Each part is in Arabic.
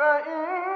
فإن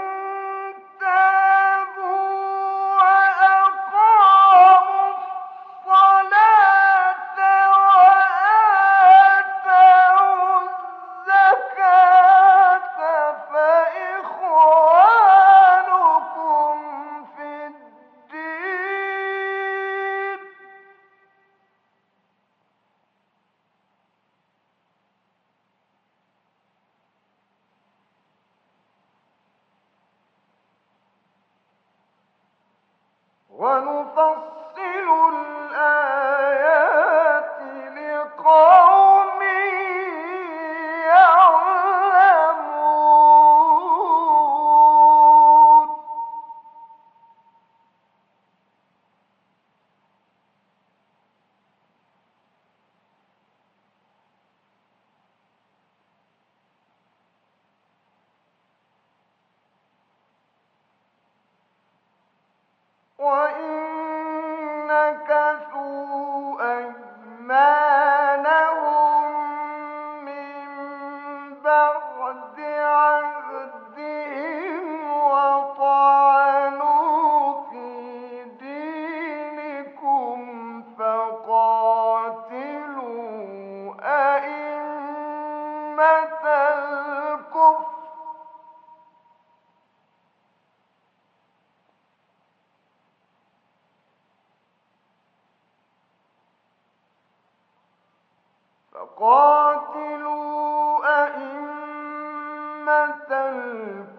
وإن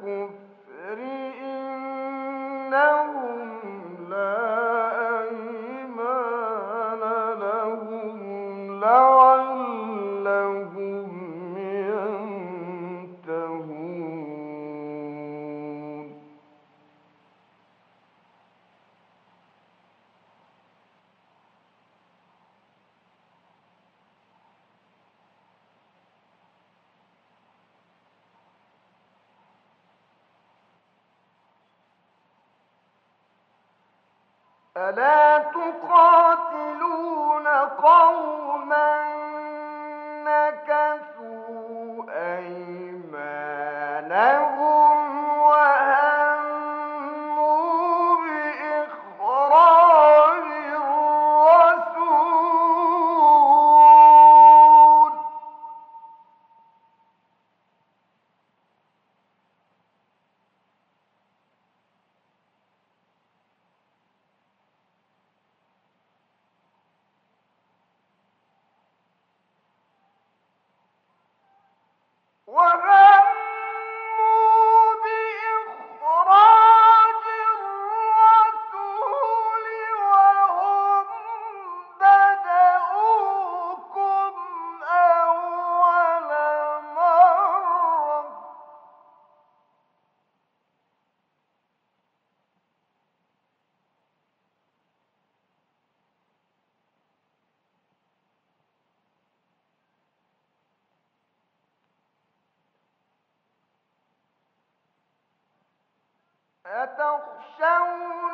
الكفر إنهم ألا تقاتلون قوما أتخشونهم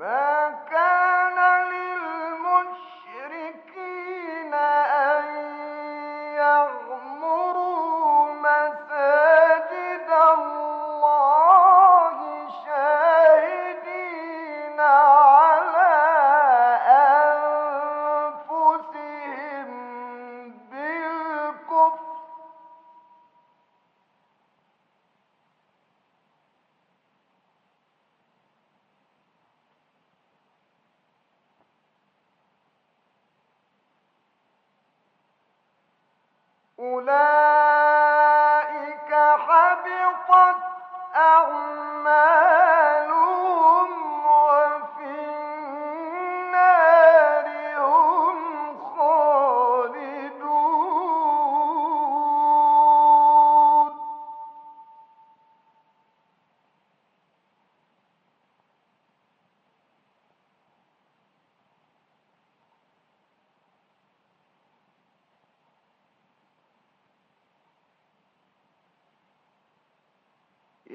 Man. حبطت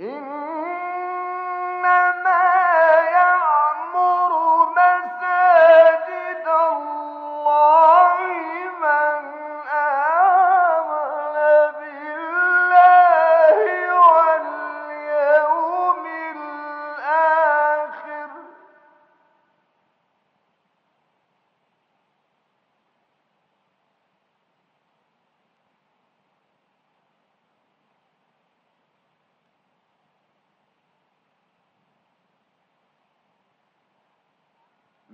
إن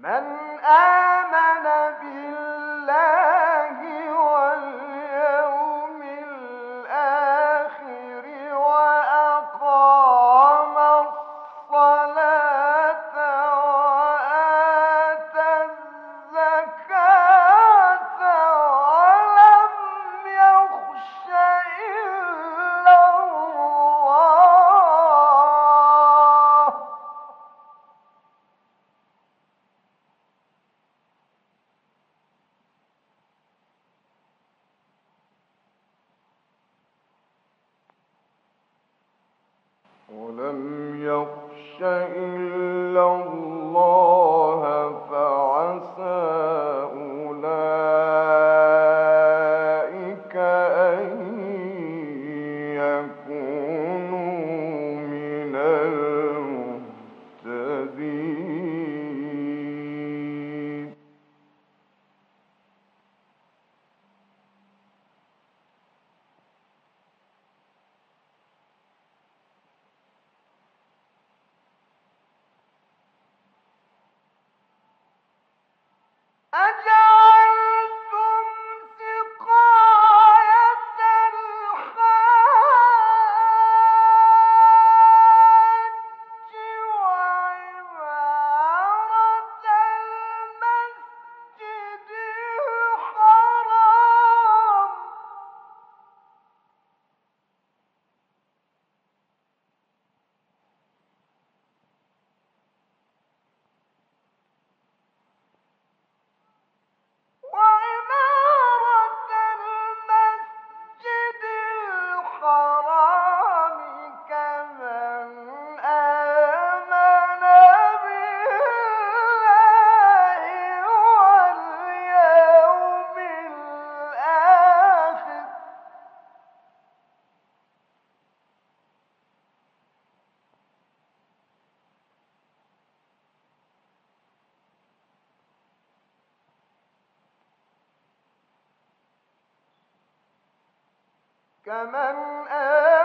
من آمن كمن آمن